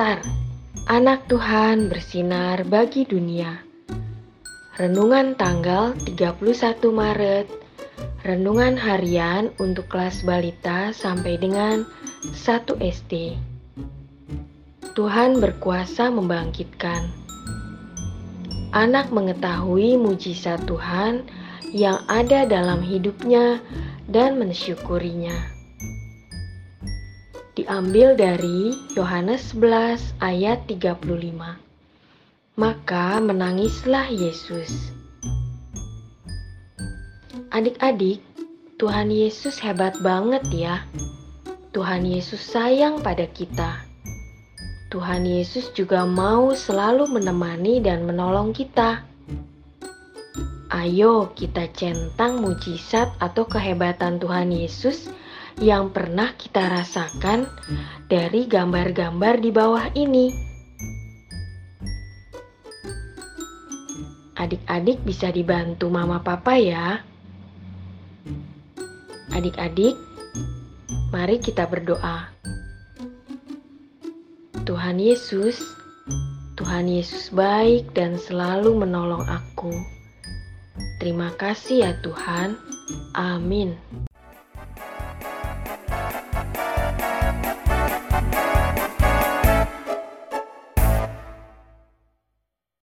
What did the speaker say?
Star, anak Tuhan bersinar bagi dunia. Renungan tanggal 31 Maret, renungan harian untuk kelas balita sampai dengan 1 SD. Tuhan berkuasa membangkitkan. Anak mengetahui mujizat Tuhan yang ada dalam hidupnya dan mensyukurinya diambil dari Yohanes 11 ayat 35. Maka menangislah Yesus. Adik-adik, Tuhan Yesus hebat banget ya. Tuhan Yesus sayang pada kita. Tuhan Yesus juga mau selalu menemani dan menolong kita. Ayo kita centang mujizat atau kehebatan Tuhan Yesus yang pernah kita rasakan dari gambar-gambar di bawah ini. Adik-adik bisa dibantu mama papa ya. Adik-adik, mari kita berdoa. Tuhan Yesus, Tuhan Yesus baik dan selalu menolong aku. Terima kasih ya Tuhan. Amin.